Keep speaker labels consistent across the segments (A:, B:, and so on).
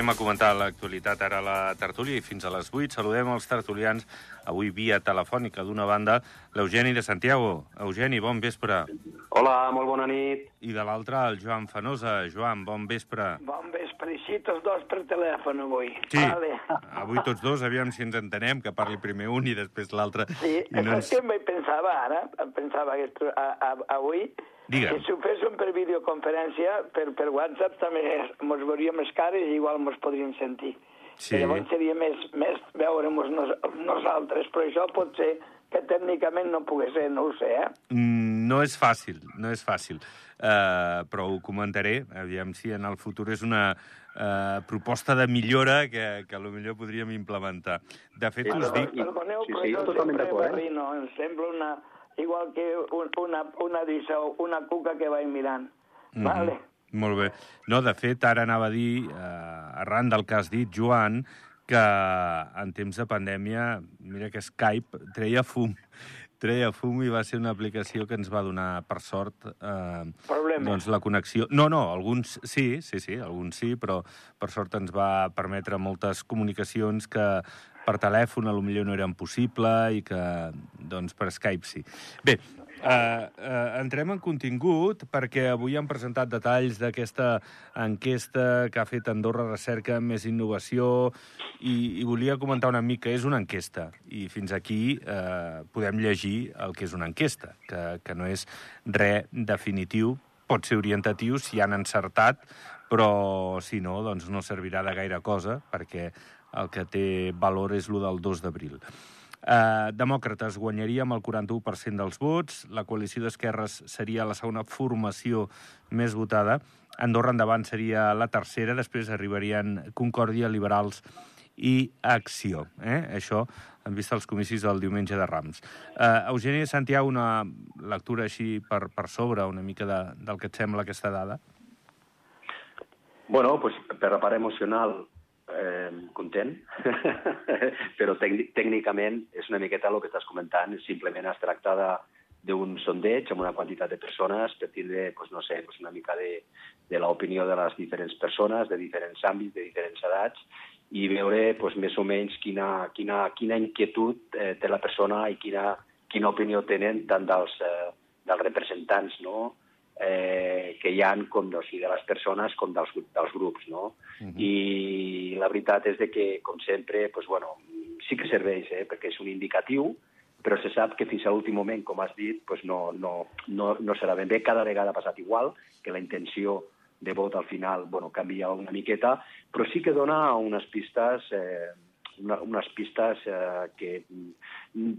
A: anem a comentar l'actualitat ara a la tertúlia i fins a les 8 saludem els tertulians avui via telefònica d'una banda l'Eugeni de Santiago. Eugeni, bon vespre.
B: Hola, molt bona nit.
A: I de l'altre, el Joan Fanosa. Joan, bon vespre.
C: Bon vespre, sí, tots dos per telèfon avui.
A: Sí,
C: Vale.
A: avui tots dos, aviam si ens entenem, que parli primer un i després l'altre.
C: Sí,
A: I
C: no és que em pensava ara, em pensava que esto- a, a, avui,
A: Digue'm.
C: que si ho féssim per videoconferència, per, per WhatsApp també mos veuríem les cares i igual mos podríem sentir.
A: Sí.
C: I llavors seria més, més veure-nos nos, nosaltres, però això pot ser que tècnicament no pugui ser, no ho sé, eh?
A: Mm, No és fàcil, no és fàcil, uh, però ho comentaré, aviam si en el futur és una uh, proposta de millora que, que potser podríem implementar. De fet,
B: Sí,
A: us dic...
C: Perdoneu,
B: Sí,
C: però
B: sí,
C: jo
B: totalment
C: sempre
B: d'acord, eh?
C: em sembla una, igual que un, una, una una cuca que vaig mirant.
A: Mhm.
C: Vale.
A: Molt bé. No, de fet, ara anava a dir, eh, arran del que has dit, Joan, que en temps de pandèmia, mira que Skype treia fum, treia fum i va ser una aplicació que ens va donar, per sort, eh,
C: Problemes.
A: doncs la connexió... No, no, alguns sí, sí, sí, alguns sí, però per sort ens va permetre moltes comunicacions que per telèfon a lo millor no eren possible i que, doncs, per Skype sí. Bé, eh, eh, entrem en contingut perquè avui han presentat detalls d'aquesta enquesta que ha fet Andorra Recerca Més Innovació i, i volia comentar una mica, és una enquesta i fins aquí eh, podem llegir el que és una enquesta, que, que no és res definitiu, pot ser orientatiu si han encertat, però si no, doncs no servirà de gaire cosa, perquè el que té valor és lo del 2 d'abril. Eh, Demòcrates guanyaria amb el 41% dels vots, la coalició d'esquerres seria la segona formació més votada, Andorra endavant seria la tercera, després arribarien Concòrdia, Liberals i Acció. Eh? Això en vista dels comicis del diumenge de Rams. Eh, Eugènia Santiago, una lectura així per, per sobre una mica de, del que et sembla aquesta dada?
B: Bueno, pues, per la part emocional, eh, content, però tècnic, tècnicament és una miqueta el que estàs comentant, simplement es tracta de d'un sondeig amb una quantitat de persones per tindre, pues, no sé, pues una mica de, de l'opinió de les diferents persones, de diferents àmbits, de diferents edats, i veure pues, més o menys quina, quina, quina inquietud eh, té la persona i quina, quina opinió tenen tant dels, eh, dels representants no? Eh, que hi han com o sigui, de les persones com dels, dels grups. No? Uh -huh. I la veritat és de que, com sempre, pues, bueno, sí que serveix, eh, perquè és un indicatiu, però se sap que fins a l'últim moment, com has dit, pues no, no, no, no serà ben bé. Cada vegada ha passat igual, que la intenció de vot al final bueno, canvia una miqueta, però sí que dona unes pistes, eh, una, unes pistes eh, que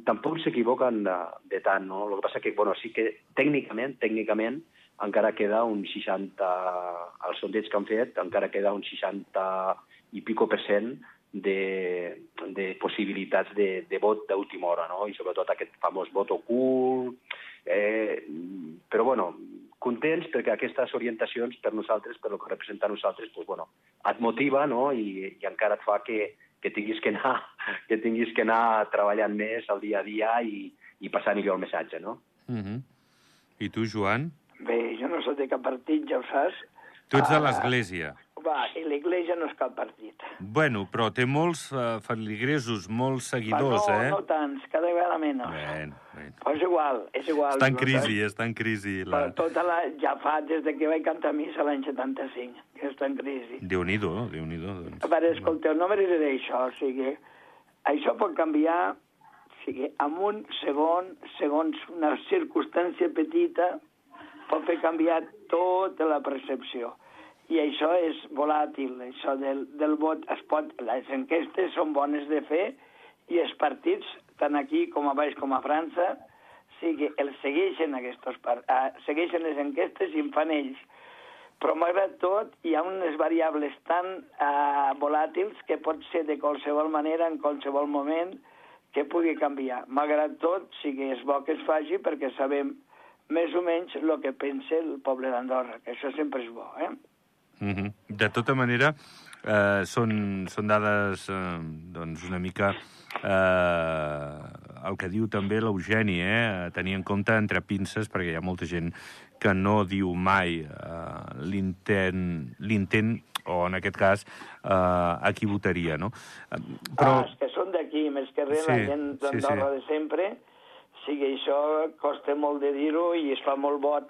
B: tampoc s'equivoquen de, de tant. No? El que passa que bueno, sí que tècnicament, tècnicament encara queda un 60, als sondeigs que han fet, encara queda un 60 i pico per cent de, de possibilitats de, de vot d'última hora, no? i sobretot aquest famós vot ocult. Eh, però, bueno, contents perquè aquestes orientacions per nosaltres, per el que representa nosaltres, pues, bueno, et motiva no? I, i encara et fa que, que, tinguis que, anar, que tinguis que anar treballant més al dia a dia i, i passar millor el missatge. No?
A: Uh -huh. I tu, Joan?
C: Bé, jo no soc de cap partit, ja ho saps.
A: Tu ets de
C: Ah,
A: l'Església.
C: Va, i l'Iglesia no és cap partit.
A: Bueno, però té molts uh, feligresos, molts seguidors,
C: Va, no,
A: eh?
C: no tants, cada vegada menys.
A: Bueno, bueno.
C: Però és igual, és igual.
A: Està en
C: no
A: crisi,
C: saps?
A: està en crisi.
C: Però
A: La...
C: tota la, ja fa des de que vaig cantar missa l'any 75, que està en crisi.
A: Déu-n'hi-do, déu nhi doncs.
C: Veure, escolteu, no m'agradaré això, o sigui, això pot canviar, o sigui, en un segon, segons una circumstància petita, pot fer canviar tota la percepció. I això és volàtil, això del, del vot. Es pot, les enquestes són bones de fer i els partits, tant aquí com a baix com a França, o sigui, els segueixen, aquests, par- eh, segueixen les enquestes i en fan ells però malgrat tot hi ha unes variables tan uh, volàtils que pot ser de qualsevol manera, en qualsevol moment, que pugui canviar. Malgrat tot, sí que és bo que es faci perquè sabem més o menys el que pensa el poble d'Andorra, que això sempre és bo, eh?
A: Uh -huh. De tota manera, eh, són, són dades eh, doncs una mica eh, el que diu també l'Eugeni, eh, tenir en compte entre pinces, perquè hi ha molta gent que no diu mai eh, l'intent, o en aquest cas eh, a qui votaria, no?
C: Però... Ah, és que són d'aquí, més que res, sí, la gent d'Andorra sí, sí. de sempre, sí que això costa molt de dir-ho i es fa molt vot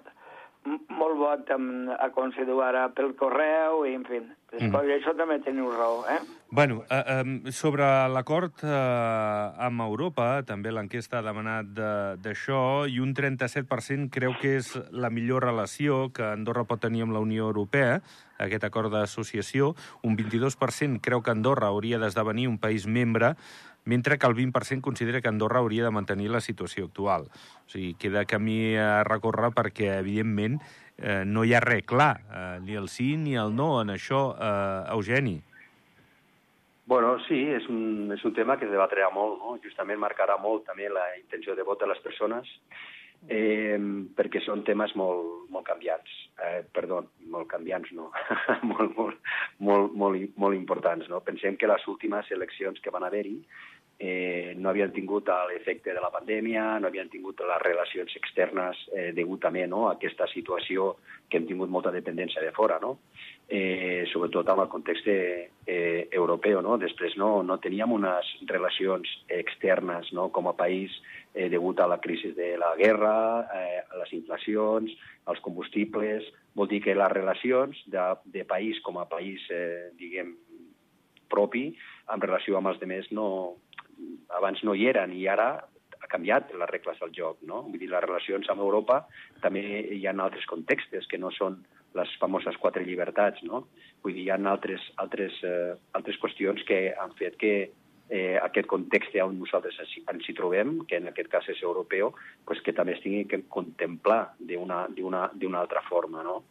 C: molt amb, a considerar ara pel correu i, en fi, mm. això també teniu raó, eh?
A: Bueno, eh, eh, sobre l'acord eh, amb Europa, també l'enquesta ha demanat d'això, i un 37% creu que és la millor relació que Andorra pot tenir amb la Unió Europea, aquest acord d'associació. Un 22% creu que Andorra hauria d'esdevenir un país membre, mentre que el 20% considera que Andorra hauria de mantenir la situació actual. O sigui, queda camí a recórrer perquè, evidentment, eh, no hi ha res clar, eh, ni el sí ni el no en això, eh, Eugeni.
B: Bueno, sí, és un, és un tema que es debatrà molt, no? justament marcarà molt també la intenció de vot de les persones, eh, perquè són temes molt, molt canviants. Eh, perdó, molt canviants, no. molt, molt, molt, molt, molt importants. No? Pensem que les últimes eleccions que van haver-hi eh, no havien tingut l'efecte de la pandèmia, no havien tingut les relacions externes eh, degudament no? a aquesta situació que hem tingut molta dependència de fora, no? Eh, sobretot amb el context eh, europeu. No? Després no, no teníem unes relacions externes no? com a país eh, degut a la crisi de la guerra, eh, a les inflacions, als combustibles. Vol dir que les relacions de, de país com a país, eh, diguem, propi, en relació amb els demés no, abans no hi eren i ara ha canviat les regles del joc, no? Vull dir, les relacions amb Europa també hi ha altres contextes que no són les famoses quatre llibertats, no? Vull dir, hi ha altres, altres, eh, altres qüestions que han fet que eh, aquest context on nosaltres ens hi trobem, que en aquest cas és europeu, pues que també es tingui que contemplar d'una altra forma, no?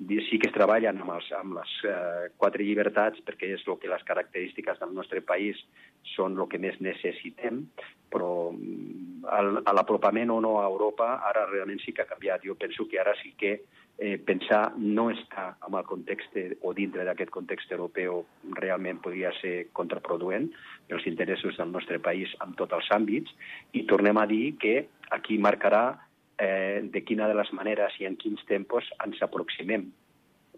B: sí que es treballen amb, els, amb les eh, quatre llibertats perquè és el que les característiques del nostre país són el que més necessitem, però mm, l'apropament o no a Europa ara realment sí que ha canviat. Jo penso que ara sí que eh, pensar no està amb el context o dintre d'aquest context europeu realment podria ser contraproduent pels interessos del nostre país en tots els àmbits i tornem a dir que aquí marcarà eh, de quina de les maneres i en quins tempos ens aproximem.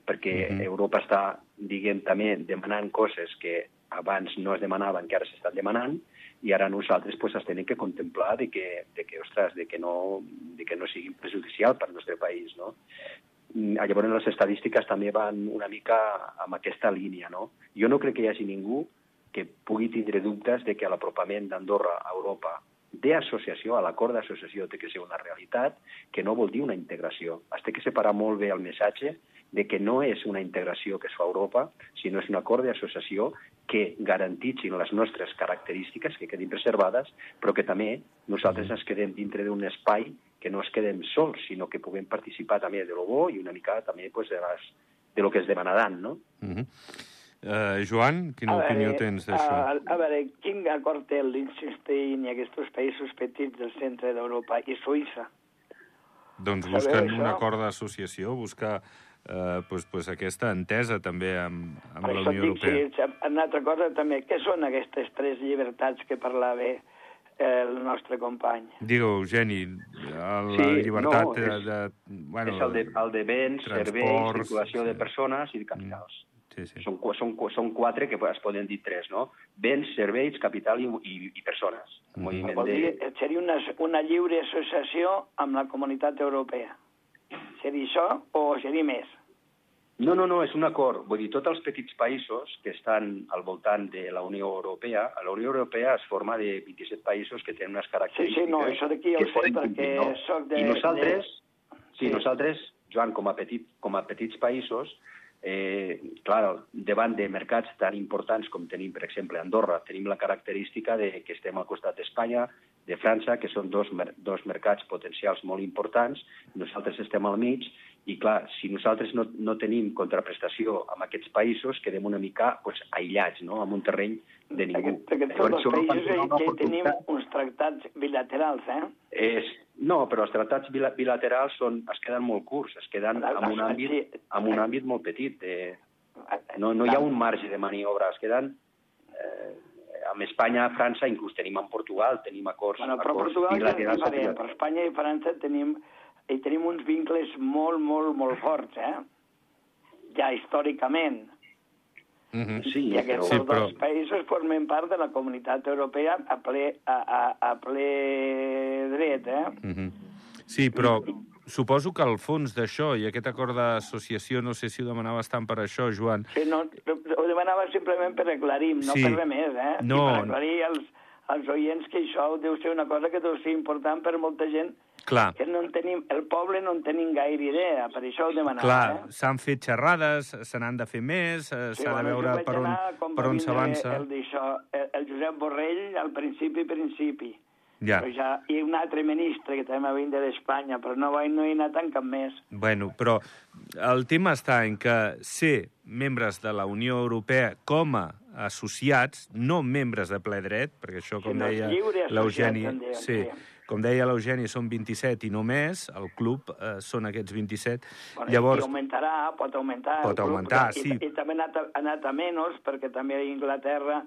B: Perquè uh -huh. Europa està, diguem, també demanant coses que abans no es demanaven, que ara s'estan demanant, i ara nosaltres pues, es tenim que contemplar de que, de que, ostres, de que, no, de que no sigui perjudicial per al nostre país, no? Mm, llavors les estadístiques també van una mica amb aquesta línia, no? Jo no crec que hi hagi ningú que pugui tindre dubtes de que l'apropament d'Andorra a Europa d'associació, a l'acord d'associació té que ser una realitat, que no vol dir una integració. Es té que separar molt bé el missatge de que no és una integració que es fa a Europa, sinó és un acord d'associació que garantitxin les nostres característiques, que quedin preservades, però que també nosaltres ens quedem dintre d'un espai que no es quedem sols, sinó que puguem participar també de lo bo i una mica també pues, de, les, de lo que es demanaran, no?
A: Mm -hmm. Uh, Joan, quina a opinió veure, tens d'això?
C: A, a veure, quin acord té el Liechtenstein i aquests països petits del centre d'Europa i Suïssa?
A: Doncs busquen un acord d'associació, buscar eh, pues, pues aquesta entesa també amb, amb la Unió dic, Europea.
C: Sí, una altra cosa també, què són aquestes tres llibertats que parlava eh, el nostre company?
A: Digue, Eugeni, la sí, llibertat no, és, de, de...
B: Bueno, és el de, el de béns, serveis, circulació sí. de persones i de capitals. Mm Sí, sí. Són, són, són quatre que es poden dir tres, no? Béns, serveis, capital i, i, i persones.
C: Mm. -hmm. Vol dir, seria una, una lliure associació amb la comunitat europea. Seria això o seria més?
B: No, no, no, és un acord. Vull dir, tots els petits països que estan al voltant de la Unió Europea, la Unió Europea es forma de 27 països que tenen unes característiques...
C: Sí, sí, no, això d'aquí ho sé perquè no? soc de...
B: I nosaltres, de... sí, sí, nosaltres, Joan, com a, petit, com a petits països, eh, clar, davant de mercats tan importants com tenim, per exemple, Andorra, tenim la característica de que estem al costat d'Espanya, de França, que són dos, dos mercats potencials molt importants, nosaltres estem al mig, i clar, si nosaltres no, no tenim contraprestació amb aquests països, quedem una mica pues, aïllats, no?, en un terreny de ningú.
C: Perquè, perquè tots els països ja, ja tenim uns tractats bilaterals, eh?
B: És, no, però els tractats bilaterals són, es queden molt curts, es queden en un àmbit, en un àmbit molt petit. Eh, no, no hi ha un marge de maniobra, es queden... Eh, amb Espanya, França, inclús tenim en Portugal, tenim acords,
C: bueno,
B: però
C: acords Portugal. Ja diferent, però Espanya i França tenim, i tenim uns vincles molt, molt, molt forts, eh? Ja històricament.
A: Mm -hmm.
B: Sí,
C: I aquests
A: Sí, però-
C: dos països formen part de la comunitat europea a ple, a, a, a ple dret, eh?
A: Mm -hmm. Sí, però suposo que el fons d'això i aquest acord d'associació, no sé si ho demanaves tant per això, Joan,
C: Sí, no, ho demanava simplement per aclarir, no
A: Sí.
C: per res més, eh?
A: No.
C: I per aclarir als, als oients que això deu ser una cosa que deu ser important per molta gent
A: clar,
C: que no en tenim, el poble no en tenim gaire idea, per això ho demanava,
A: clar,
C: eh?
A: s'han fet xerrades, se n'han de fer més, eh, s'ha de
C: jo
A: veure
C: vaig
A: per on, per on s'avança.
C: El, el, el Josep Borrell al principi, principi.
A: Ja.
C: Però ja, I un altre ministre que també va vindre d'Espanya, però no, va, no hi ha anat en cap més.
A: Bueno, però el tema està en que ser membres de la Unió Europea com a associats, no membres de ple dret, perquè això, com
C: Sinó
A: deia
C: lliure associats,
A: l'Eugeni, sí,
C: sí.
A: Com deia l'Eugeni, són 27 i no més, el club eh, són aquests 27.
C: Bueno,
A: Llavors,
C: I augmentarà, pot augmentar.
A: Pot
C: grup,
A: augmentar,
C: i,
A: sí.
C: I, també ha anat, a, ha anat a menys, perquè també a Inglaterra,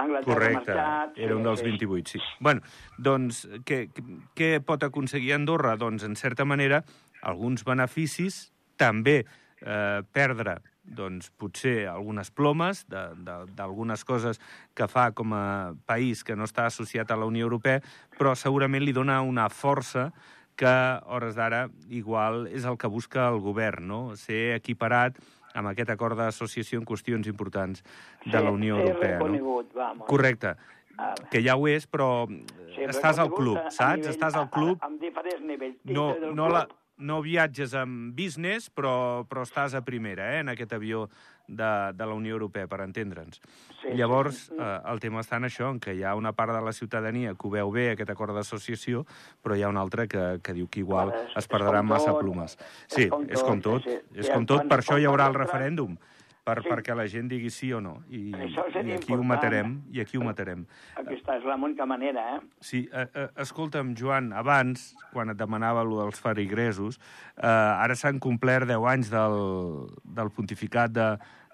C: Anglaterra
A: Correcte,
C: marxat.
A: era un dels
C: sí.
A: 28, sí. Bueno, doncs, què, què pot aconseguir Andorra? Doncs, en certa manera, alguns beneficis, també eh, perdre doncs, potser algunes plomes de- de- d'algunes coses que fa com a país que no està associat a la Unió Europea, però segurament li dona una força que, hores d'ara, igual és el que busca el govern, no? Ser equiparat amb aquest acord d'associació en qüestions importants de
C: Sí,
A: la Unió Europea. No?
C: vamos.
A: Correcte. Que ja ho és, però
C: Sí,
A: estàs al club, saps?
C: nivell-
A: Estàs al club,
C: a- Amb diferents nivells.
A: no, no, la, no viatges amb business, però, però estàs a primera, eh, en aquest avió de, de la Unió Europea, per entendre'ns.
C: Sí,
A: Llavors,
C: sí.
A: eh, el tema està en això, en que hi ha una part de la ciutadania que ho veu bé, aquest acord d'associació, però hi ha una altra que, que diu que igual
C: és-
A: es
C: és
A: perdran massa
C: tot,
A: plumes.
C: és
A: Sí,
C: com
A: és com
C: tot,
A: tot,
C: sí, sí.
A: és com tot, per això hi haurà el referèndum, per,
C: Sí.
A: perquè la gent digui sí o no. I, i aquí ho
C: important.
A: matarem, i aquí ho matarem.
C: Aquesta és l'única manera, eh?
A: Sí, eh, eh, escolta'm, Joan, abans, quan et demanava allò dels farigresos, eh, ara s'han complert 10 anys del, del pontificat de,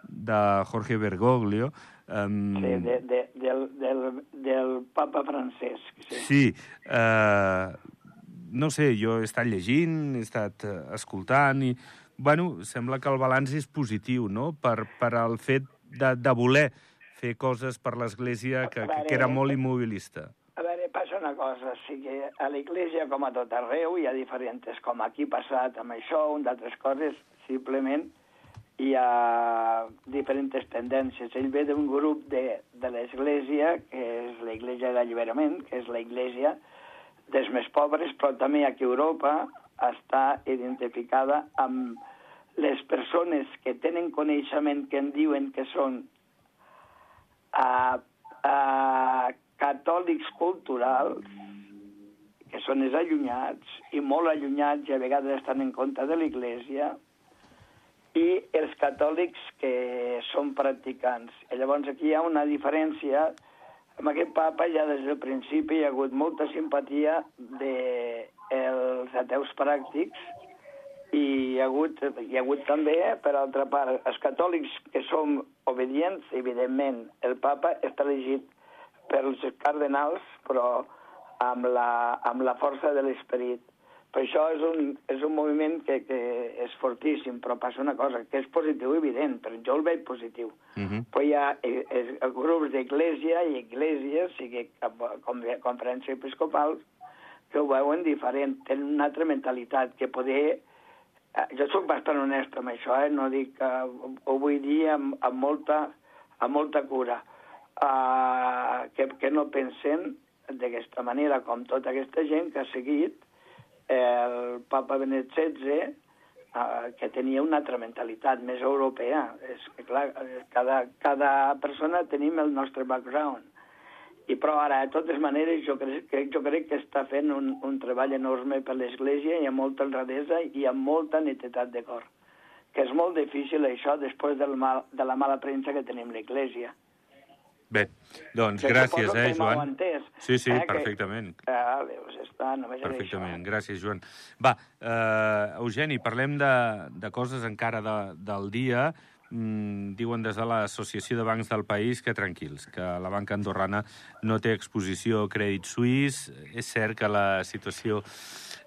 A: de Jorge Bergoglio. Um,
C: Sí, de, de, del, del, del papa Francesc. Sí.
A: sí eh, no sé, jo he estat llegint, he estat eh, escoltant i, bueno, sembla que el balanç és positiu, no?, per, per el fet de, de voler fer coses per l'Església que, que, que era molt immobilista.
C: A veure, passa una cosa, o sigui, a l'Església, com a tot arreu, hi ha diferents, com aquí passat amb això, un d'altres coses, simplement hi ha diferents tendències. Ell ve d'un grup de, de l'Església, que és l'Església d'Alliberament, que és l'Església dels més pobres, però també aquí a Europa està identificada amb les persones que tenen coneixement que en diuen que són a, a catòlics culturals, que són els allunyats, i molt allunyats i a vegades estan en contra de l'Església, i els catòlics que són practicants. I llavors aquí hi ha una diferència. Amb aquest papa ja des del principi hi ha hagut molta simpatia dels de ateus pràctics i hi ha hagut, hi ha hagut també, per altra part, els catòlics que som obedients, evidentment, el papa està elegit pels cardenals, però amb la, amb la força de l'esperit. Per això és un, és un moviment que, que és fortíssim, però passa una cosa, que és positiu evident, però jo el veig positiu.
A: Uh -huh.
C: Però hi ha eh, eh, grups d'església i esglésies, o sigui, com, conferències episcopals, que ho veuen diferent, tenen una altra mentalitat, que poder... Eh, jo sóc bastant honest amb això, eh? no dic que ho vull dir amb, amb, molta, amb molta cura, uh, que, que no pensen d'aquesta manera, com tota aquesta gent que ha seguit el papa Benet XVI, uh, que tenia una altra mentalitat més europea. És que, clar, cada, cada persona tenim el nostre background. I però ara, de totes maneres, jo crec que, jo crec que està fent un, un treball enorme per l'Església i amb molta honradesa i amb molta netedat de cor. Que és molt difícil això després del mal, de la mala premsa que tenim l'Església.
A: Bé, doncs
C: Que
A: gràcies, eh,
C: que
A: Joan.
C: entès,
A: Sí, sí,
C: eh, que-
A: perfectament.
C: Ah, veus, està, només
A: Perfectament,
C: això.
A: gràcies, Joan. Va, eh, Eugeni, parlem de, de coses encara de, del dia. Mm, diuen des de l'Associació de Bancs del País que tranquils, que la banca andorrana no té exposició a crèdit suís. És cert que la situació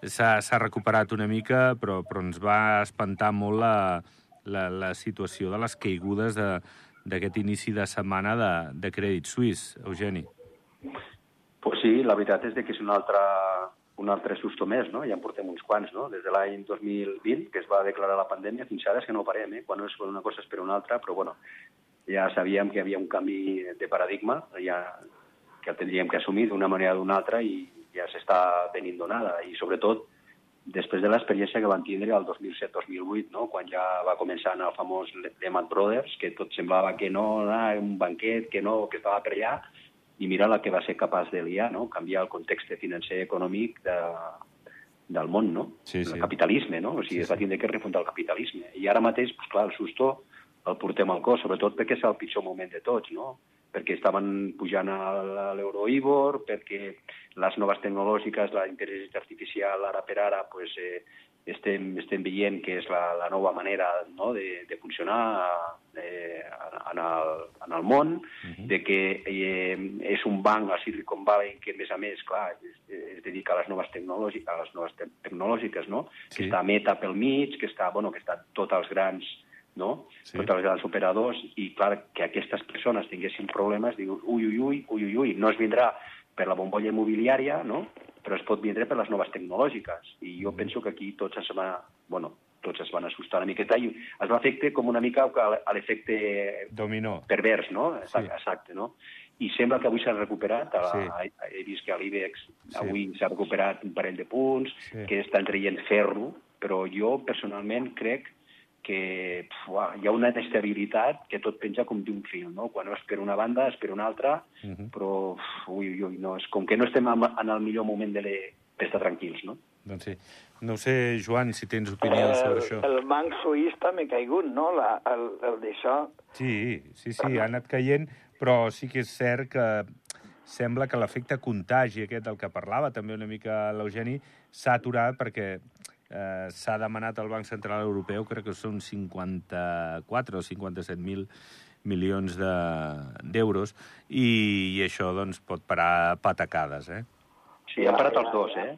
A: s'ha recuperat una mica, però, però ens va espantar molt la, la, la situació de les caigudes de, d'aquest inici de setmana de, de Crèdit Suís, Eugeni.
B: Pues sí, la veritat és que és un altre, un altre susto més, no? Ja en portem uns quants, no? Des de l'any 2020, que es va declarar la pandèmia, fins ara és que no parem, eh? Quan no és una cosa és per una altra, però bueno, ja sabíem que hi havia un canvi de paradigma, ja que el tindríem que assumir d'una manera o d'una altra i ja s'està venint donada. I sobretot, després de l'experiència que van tindre el 2007-2008, no? quan ja va començar el famós Lehman Brothers, que tot semblava que no, un banquet, que no, que estava per allà, i mira la que va ser capaç de liar, no? canviar el context financer i econòmic de, del món, no?
A: Sí, sí.
B: El capitalisme, no? O sigui, sí, es va tindre que refundar el capitalisme. I ara mateix, pues, clar, el susto el portem al cos, sobretot perquè és el pitjor moment de tots, no? Perquè estaven pujant a l'Euroibor, perquè les noves tecnològiques, la intel·ligència artificial, ara per ara, pues, eh, estem, estem veient que és la, la nova manera no, de, de funcionar eh, en, el, en el món, uh -huh. de que eh, és un banc a Silicon Valley que, a més a més, clar, es, es dedica a les noves tecnològiques, a les noves te tecnològiques no? Sí. que està Meta pel mig, que està, bueno, que està tots els grans no? Sí. tots els grans operadors, i clar, que aquestes persones tinguessin problemes, diu, ui, ui, ui, ui, ui, ui, no es vindrà per la bombolla immobiliària, no? però es pot vindre per les noves tecnològiques. I jo penso que aquí tots es van, bueno, tots es van assustar una miqueta i es va afectar com una mica a l'efecte
A: Dominó.
B: pervers, no? Sí. Exacte, no? I sembla que avui s'ha recuperat, a, sí. a, he vist que a l'IBEX sí. avui s'ha recuperat un parell de punts, sí. que estan traient ferro, però jo personalment crec que pf, hi ha una inestabilitat que tot penja com d'un fil, no? Quan és per una banda, és per una altra, uh mhm. -huh. però uf, ui, ui, no, és com que no estem en el millor moment de, le, estar tranquils, no?
A: Doncs sí. No sé, Joan, si tens opinió
C: eh,
A: sobre això.
C: El banc suís també ha caigut, no? La, el, el d'això...
A: Sí, sí, sí, ha anat caient, però sí que és cert que sembla que l'efecte contagi aquest del que parlava també una mica l'Eugeni s'ha aturat perquè eh, s'ha demanat al Banc Central Europeu, crec que són 54 o 57.000 milions d'euros, de, i, i això doncs, pot parar patacades, eh?
B: Sí, han parat els dos, eh?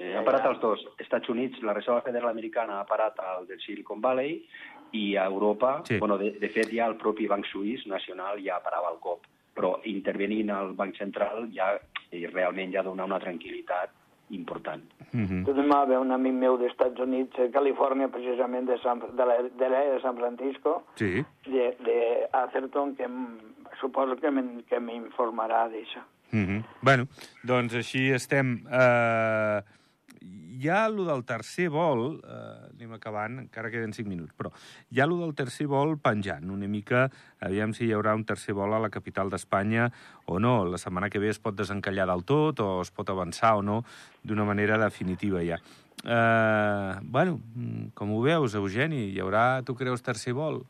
B: eh han parat els dos. Estats Units, la Reserva Federal Americana ha parat el del Silicon Valley i a Europa, sí. bueno, de, de fet ja el propi Banc Suís nacional ja parava el cop, però intervenint el Banc Central ja i realment ja dona una tranquil·litat important.
C: Mm -hmm. Tot va haver un amic meu dels Estats Units, a Califòrnia, precisament de, San, de l'era de, de San Francisco,
A: sí.
C: de, de Atherton, que suposo que m'informarà d'això.
A: Mm -hmm. Bueno, doncs així estem... Eh hi ha allò del tercer vol, eh, anem acabant, encara queden 5 minuts, però hi ha allò del tercer vol penjant, una mica, aviam si hi haurà un tercer vol a la capital d'Espanya o no. La setmana que ve es pot desencallar del tot o es pot avançar o no d'una manera definitiva ja. Eh, bueno, com ho veus, Eugeni? Hi haurà, tu creus, tercer vol?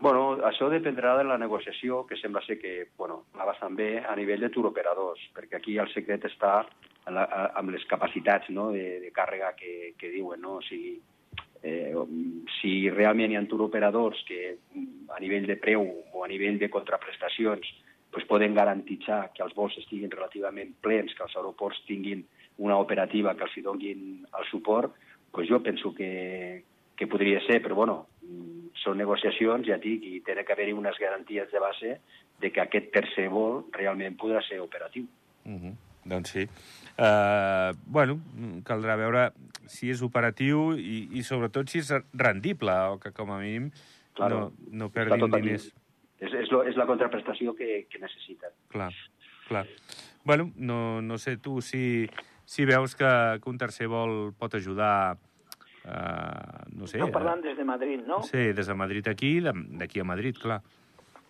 B: Bueno, això dependrà de la negociació, que sembla ser que bueno, va bastant bé a nivell de turoperadors, perquè aquí el secret està la, amb les capacitats no, de, de càrrega que, que diuen. No? O sigui, eh, si realment hi ha turoperadors que a nivell de preu o a nivell de contraprestacions pues poden garantitzar que els vols estiguin relativament plens, que els aeroports tinguin una operativa que els hi donin el suport, pues jo penso que, que podria ser, però bueno, són negociacions, ja dic, i tenen que haver-hi unes garanties de base de que aquest tercer vol realment podrà ser operatiu.
A: Uh -huh. Doncs sí. Uh, bueno, caldrà veure si és operatiu i, i sobretot si és rendible, o que com a mínim claro, no, no perdin diners.
B: És, és, lo, és la contraprestació que, que necessiten.
A: Clar, clar. Bueno, no, no sé tu si, si veus que, que un tercer vol pot ajudar Uh, no sé...
C: Estem parlant des de Madrid, no?
A: Sí, des de Madrid aquí, d'aquí a Madrid, clar.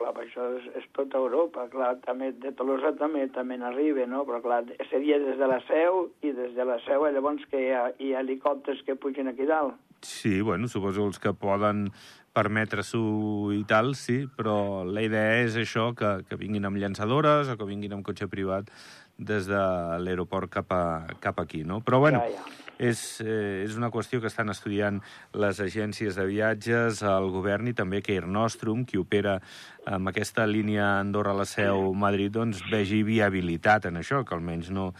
C: Clar, això és, és tota Europa, clar, també de Tolosa també també n'arriba, no? Però clar, seria des de la seu i des de la seu llavors que hi ha, hi ha helicòpters que pugen aquí dalt.
A: Sí, bueno, suposo els que poden permetre-s'ho i tal, sí, però la idea és això, que, que vinguin amb llançadores o que vinguin amb cotxe privat des de l'aeroport cap, a, cap aquí, no? Però, bueno, ja, ja és, eh, és una qüestió que estan estudiant les agències de viatges, el govern i també que Air Nostrum, qui opera amb aquesta línia Andorra-la Seu-Madrid, doncs vegi viabilitat en això, que almenys no,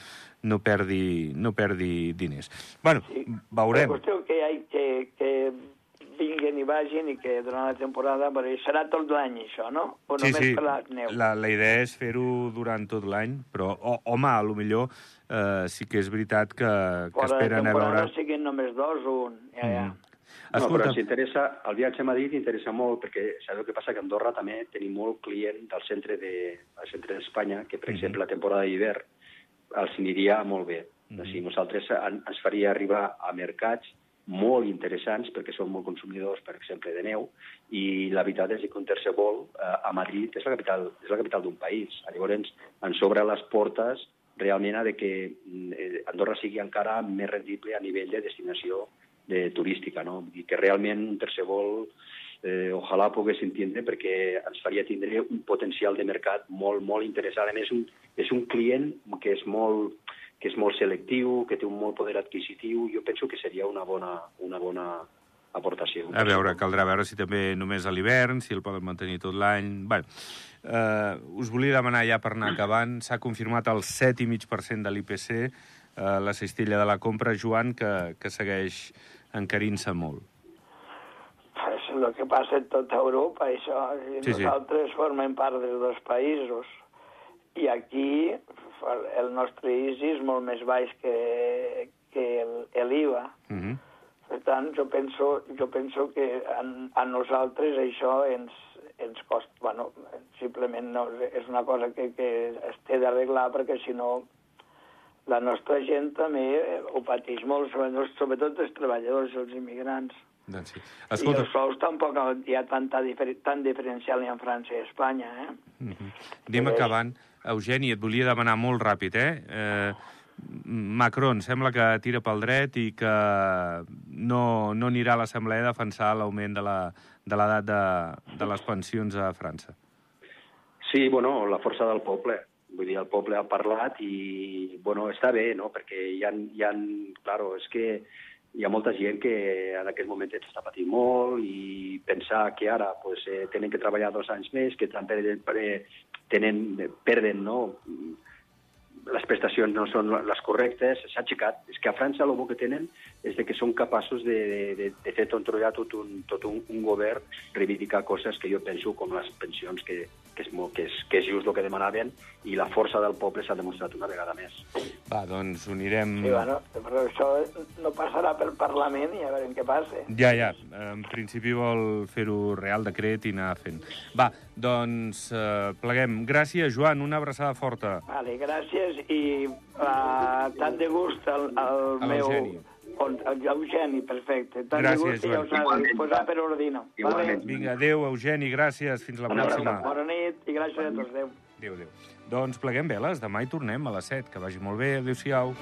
A: no, perdi, no perdi diners. Bueno,
C: sí.
A: veurem.
C: La qüestió que, hi ha, que, que vinguen i vagin i que durant la temporada... Però serà tot l'any, això, no? O
A: Sí,
C: només
A: sí,
C: per la neu?
A: la, la idea és fer-ho durant tot l'any, però, o, home, a lo millor eh, sí que és veritat que, que
C: Fora
A: esperen a veure...
C: siguin només dos o un. Ja, ja.
A: Mm.
B: No, però
A: Escolta,
B: ens interessa, el viatge a Madrid interessa molt perquè sabeu què passa? Que a Andorra també tenim molt client del centre de, del centre d'Espanya, que per
A: Mhm.
B: exemple la temporada d'hivern els aniria molt bé.
A: Mhm.
B: O sigui, nosaltres en, ens faria arribar a mercats molt interessants perquè són molt consumidors, per exemple, de neu, i la veritat és que un tercer vol eh, a Madrid és la capital, és la capital d'un país. Llavors, ens obre les portes realment a de que mm, eh, Andorra sigui encara més rendible a nivell de destinació de turística, no? Dir que realment un tercer vol eh, ojalà poguessin tindre perquè ens faria tindre un potencial de mercat molt, molt interessant. A més, un, és un client que és molt que és molt selectiu, que té un molt poder adquisitiu, jo penso que seria una bona, una bona aportació.
A: a veure, caldrà veure si també només a l'hivern, si el poden mantenir tot l'any... Bé, eh, us volia demanar ja per anar acabant, s'ha confirmat el 7,5% de l'IPC, eh, la cistella de la compra, Joan, que, que segueix encarint-se molt.
C: És el que passa en tota Europa, això. I
A: Sí, sí.
C: Nosaltres formem part dels dos països. I aquí el nostre ISI és molt més baix que, que el- l'IVA.
A: Uh -huh.
C: Per tant, jo penso, jo penso que a, a nosaltres això ens, ens costa... Bueno, simplement no, és una cosa que, que es té d'arreglar perquè si no la nostra gent també ho pateix molt, sobretot, sobretot els treballadors, els immigrants.
A: Doncs sí.
C: I
A: Escolta,
C: els sous tampoc hi ha tanta difer tan diferencial ni en França i Espanya, eh?
A: uh -huh. anem acabant. Eugeni, et volia demanar molt ràpid, eh? eh Macron sembla que tira pel dret i que no, no anirà a l'Assemblea a defensar l'augment de la- de l'edat de, de les pensions a França.
B: Sí, bueno, la força del poble. Vull dir, el poble ha parlat i, bueno, està bé, no?, perquè hi ha, hi ha claro, és que hi ha molta gent que en aquest moment està patint molt i pensar que ara pues, eh, tenen que treballar dos anys més, que també eh, tenen, perden, no?, les prestacions no són les correctes, s'ha aixecat. És que a França el que tenen és de que són capaços de, de, de fer controlar tot, un, tot un, un govern, reivindicar coses que jo penso com les pensions, que, que, és, molt, que, és, que és just el que demanaven, i la força del poble s'ha demostrat una vegada més.
A: Va, doncs ho anirem...
C: Sí, bueno, però això no passarà pel Parlament i a veure què passa.
A: Ja, ja. En principi vol fer-ho real decret i anar fent. Va, doncs eh, pleguem. Gràcies, Joan. Una abraçada forta.
C: Vale, gràcies i uh, tant de gust al, al meu...
A: l'Eugeni.
C: Eugeni, perfecte. Tant
A: Gràcies,
C: ja
A: Joan.
C: posar
B: Joan.
C: per ordino.
B: Igualment.
A: Vinga, adeu, Eugeni. Gràcies. Fins la
B: Una
A: pròxima.
C: Bona nit i gràcies a tots. Adéu.
A: Adéu, adéu. Doncs pleguem veles. Demà hi tornem a les 7. Que vagi molt bé. Adéu-siau.